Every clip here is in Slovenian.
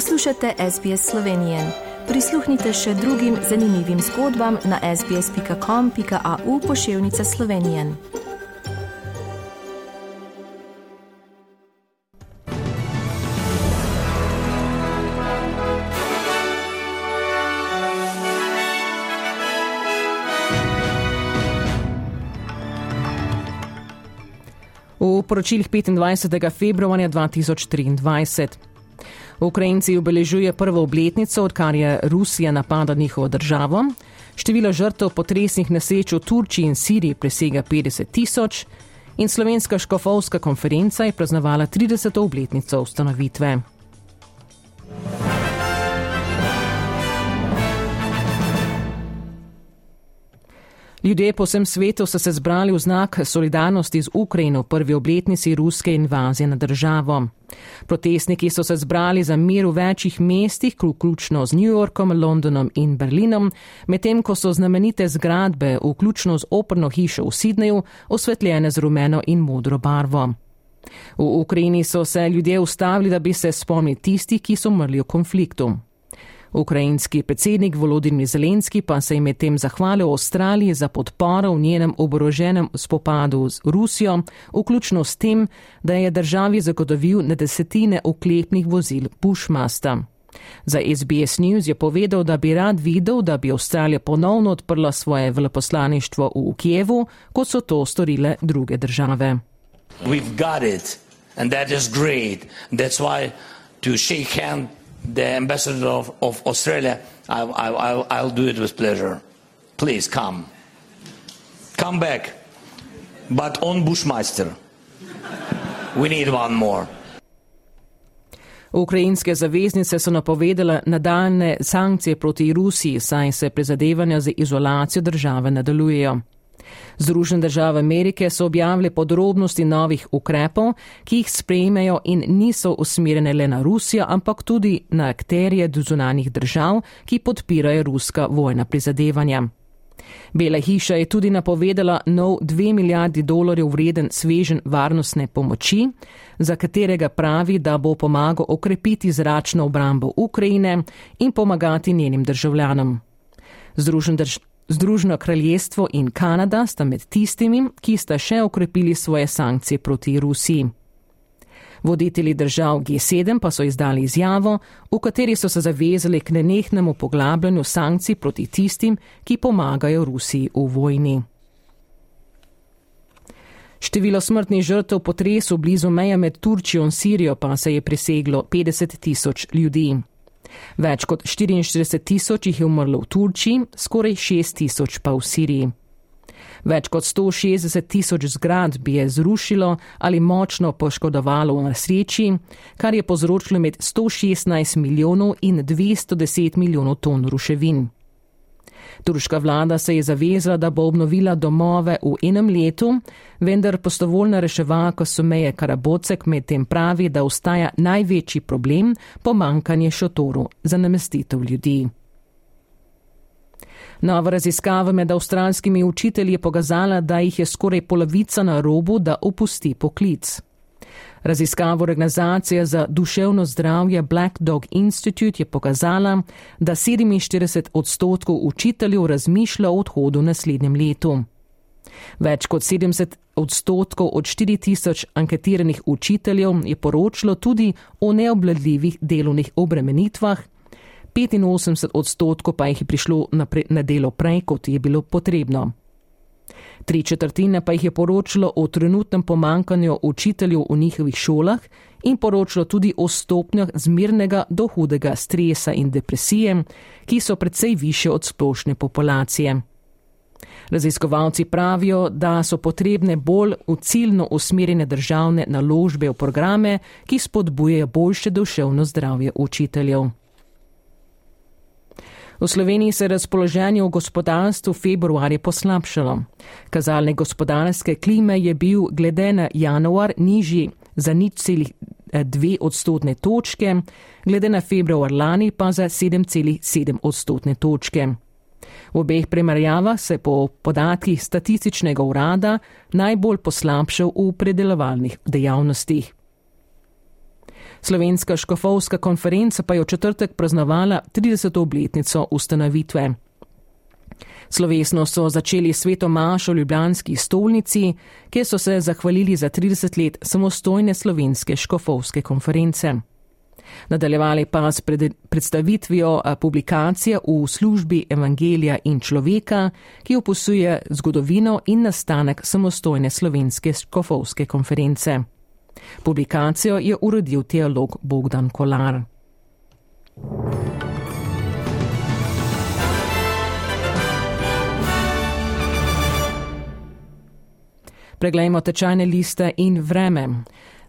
Poslušate SBS Slovenije. Prisluhnite še drugim zanimivim zgodbam na sbsp.com.au pošiljka Slovenije. V poročilih 25. februarja 2023. Ukrajinci obeležuje prvo obletnico, odkar je Rusija napadla njihovo državo. Število žrtev potresnih nesreč v Turčiji in Siriji presega 50 tisoč in slovenska škofovska konferenca je praznovala 30. obletnico ustanovitve. Ljudje po vsem svetu so se zbrali v znak solidarnosti z Ukrajino v prvi obletnici ruske invazije na državo. Protestniki so se zbrali za mir v večjih mestih, vključno z New Yorkom, Londonom in Berlinom, medtem ko so znamenite zgradbe, vključno z operno hišo v Sidneju, osvetljene z rumeno in modro barvo. V Ukrajini so se ljudje ustavili, da bi se spomnili tistih, ki so umrli v konfliktu. Ukrajinski predsednik Volodimir Zelenski pa se je medtem zahvalil Avstraliji za podporo v njenem oboroženem spopadu z Rusijo, vključno s tem, da je državi zagotovil na desetine oklepnih vozil Bushmasta. Za SBS News je povedal, da bi rad videl, da bi Avstralija ponovno odprla svoje veleposlaništvo v Kijevu, kot so to storile druge države. We've got it, and that is great. That's why to shake hands the ambassador of, of Australia, I, I, I'll do it with pleasure. Please come. Come back. But on Bushmeister. We need one more. Ukrajinske zaveznice so napovedale nadaljne sankcije proti Rusiji, saj se prizadevanja za izolacijo države nadaljujejo. Združene države Amerike so objavile podrobnosti novih ukrepov, ki jih sprejmejo in niso usmerjene le na Rusijo, ampak tudi na akterje zunanih držav, ki podpirajo ruska vojna prizadevanja. Bela hiša je tudi napovedala nov 2 milijardi dolarjev vreden svežen varnostne pomoči, za katerega pravi, da bo pomagal okrepiti zračno obrambo Ukrajine in pomagati njenim državljanom. Združen drž Združeno kraljestvo in Kanada sta med tistimi, ki sta še okrepili svoje sankcije proti Rusiji. Voditelji držav G7 pa so izdali izjavo, v kateri so se zavezali k nenehnemu poglabljanju sankcij proti tistim, ki pomagajo Rusiji v vojni. Število smrtnih žrtev potresu blizu meje med Turčijo in Sirijo pa se je preseglo 50 tisoč ljudi. Več kot 44 tisoč jih je umrlo v Turčiji, skoraj 6 tisoč pa v Siriji. Več kot 160 tisoč zgradb je zrušilo ali močno poškodovalo v nesreči, kar je povzročilo med 116 milijonov in 210 milijonov ton ruševin. Turška vlada se je zavezala, da bo obnovila domove v enem letu, vendar postovoljna reševalka Sumeje Karabocek medtem pravi, da ostaja največji problem pomankanje šotoru za namestitev ljudi. Nova raziskava med avstralskimi učitelji je pokazala, da jih je skoraj polovica na robu, da opusti poklic. Raziskava organizacije za duševno zdravje Black Dog Institute je pokazala, da 47 odstotkov učiteljev razmišlja o odhodu naslednjem letu. Več kot 70 odstotkov od 4000 anketiranih učiteljev je poročalo tudi o neobladljivih delovnih obremenitvah, 85 odstotkov pa jih je prišlo na, pre, na delo prej, kot je bilo potrebno. Tri četrtine pa jih je poročalo o trenutnem pomankanju učiteljev v njihovih šolah in poročalo tudi o stopnjah zmirnega do hudega stresa in depresije, ki so precej više od splošne populacije. Raziskovalci pravijo, da so potrebne bolj v ciljno usmerjene državne naložbe v programe, ki spodbujejo boljše duševno zdravje učiteljev. V Sloveniji se je razpoloženje v gospodarstvu februarja poslabšalo. Kazalnik gospodarske klime je bil glede na januar nižji za nič celih eh, dve odstotne točke, glede na februar lani pa za 7,7 odstotne točke. V obeh primerjavah se po podatkih statističnega urada najbolj poslabšal v predelovalnih dejavnostih. Slovenska škofovska konferenca pa je v četrtek praznovala 30. obletnico ustanovitve. Slovesno so začeli sveto mašo v Ljubljanski stolnici, kjer so se zahvalili za 30 let samostojne slovenske škofovske konference. Nadaljevali pa s predstavitvijo publikacije v službi Evangelija in človeka, ki opisuje zgodovino in nastanek samostojne slovenske škofovske konference. Publikacijo je uredil teolog Bogdan Kolar. Preglejmo tečajne liste in vreme.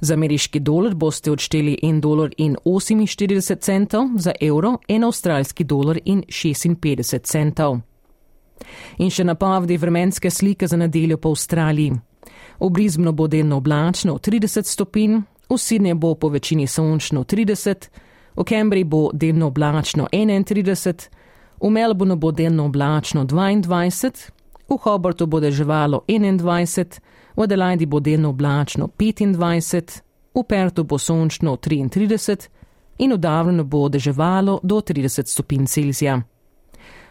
Za ameriški dolar boste odšteli 1 dolar in 48 centov, za evro 1 avstralski dolar in 56 centov. In še napovedi vremenske slike za nedeljo po Avstraliji. V Brizbnu bo delno oblačno 30 stopinj, v Sydneyju bo po večini sončno 30, v Cambridgeu bo delno oblačno 31, v Melbourneu bo delno oblačno 22, v Hobartu bo deževalo 21, v Adelaidi bo delno oblačno 25, v Pertu bo sončno 33 in v Davlinu bo deževalo do 30 stopinj Celzija.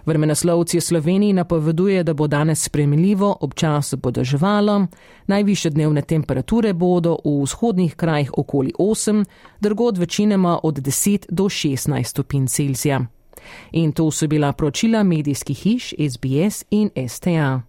Vremenoslovci v Sloveniji napoveduje, da bo danes spremljivo, občasno bo deževalo, najviše dnevne temperature bodo v vzhodnih krajih okoli 8, drugod večinoma od 10 do 16 stopinj Celzija. In to so bila pročila medijskih hiš SBS in STA.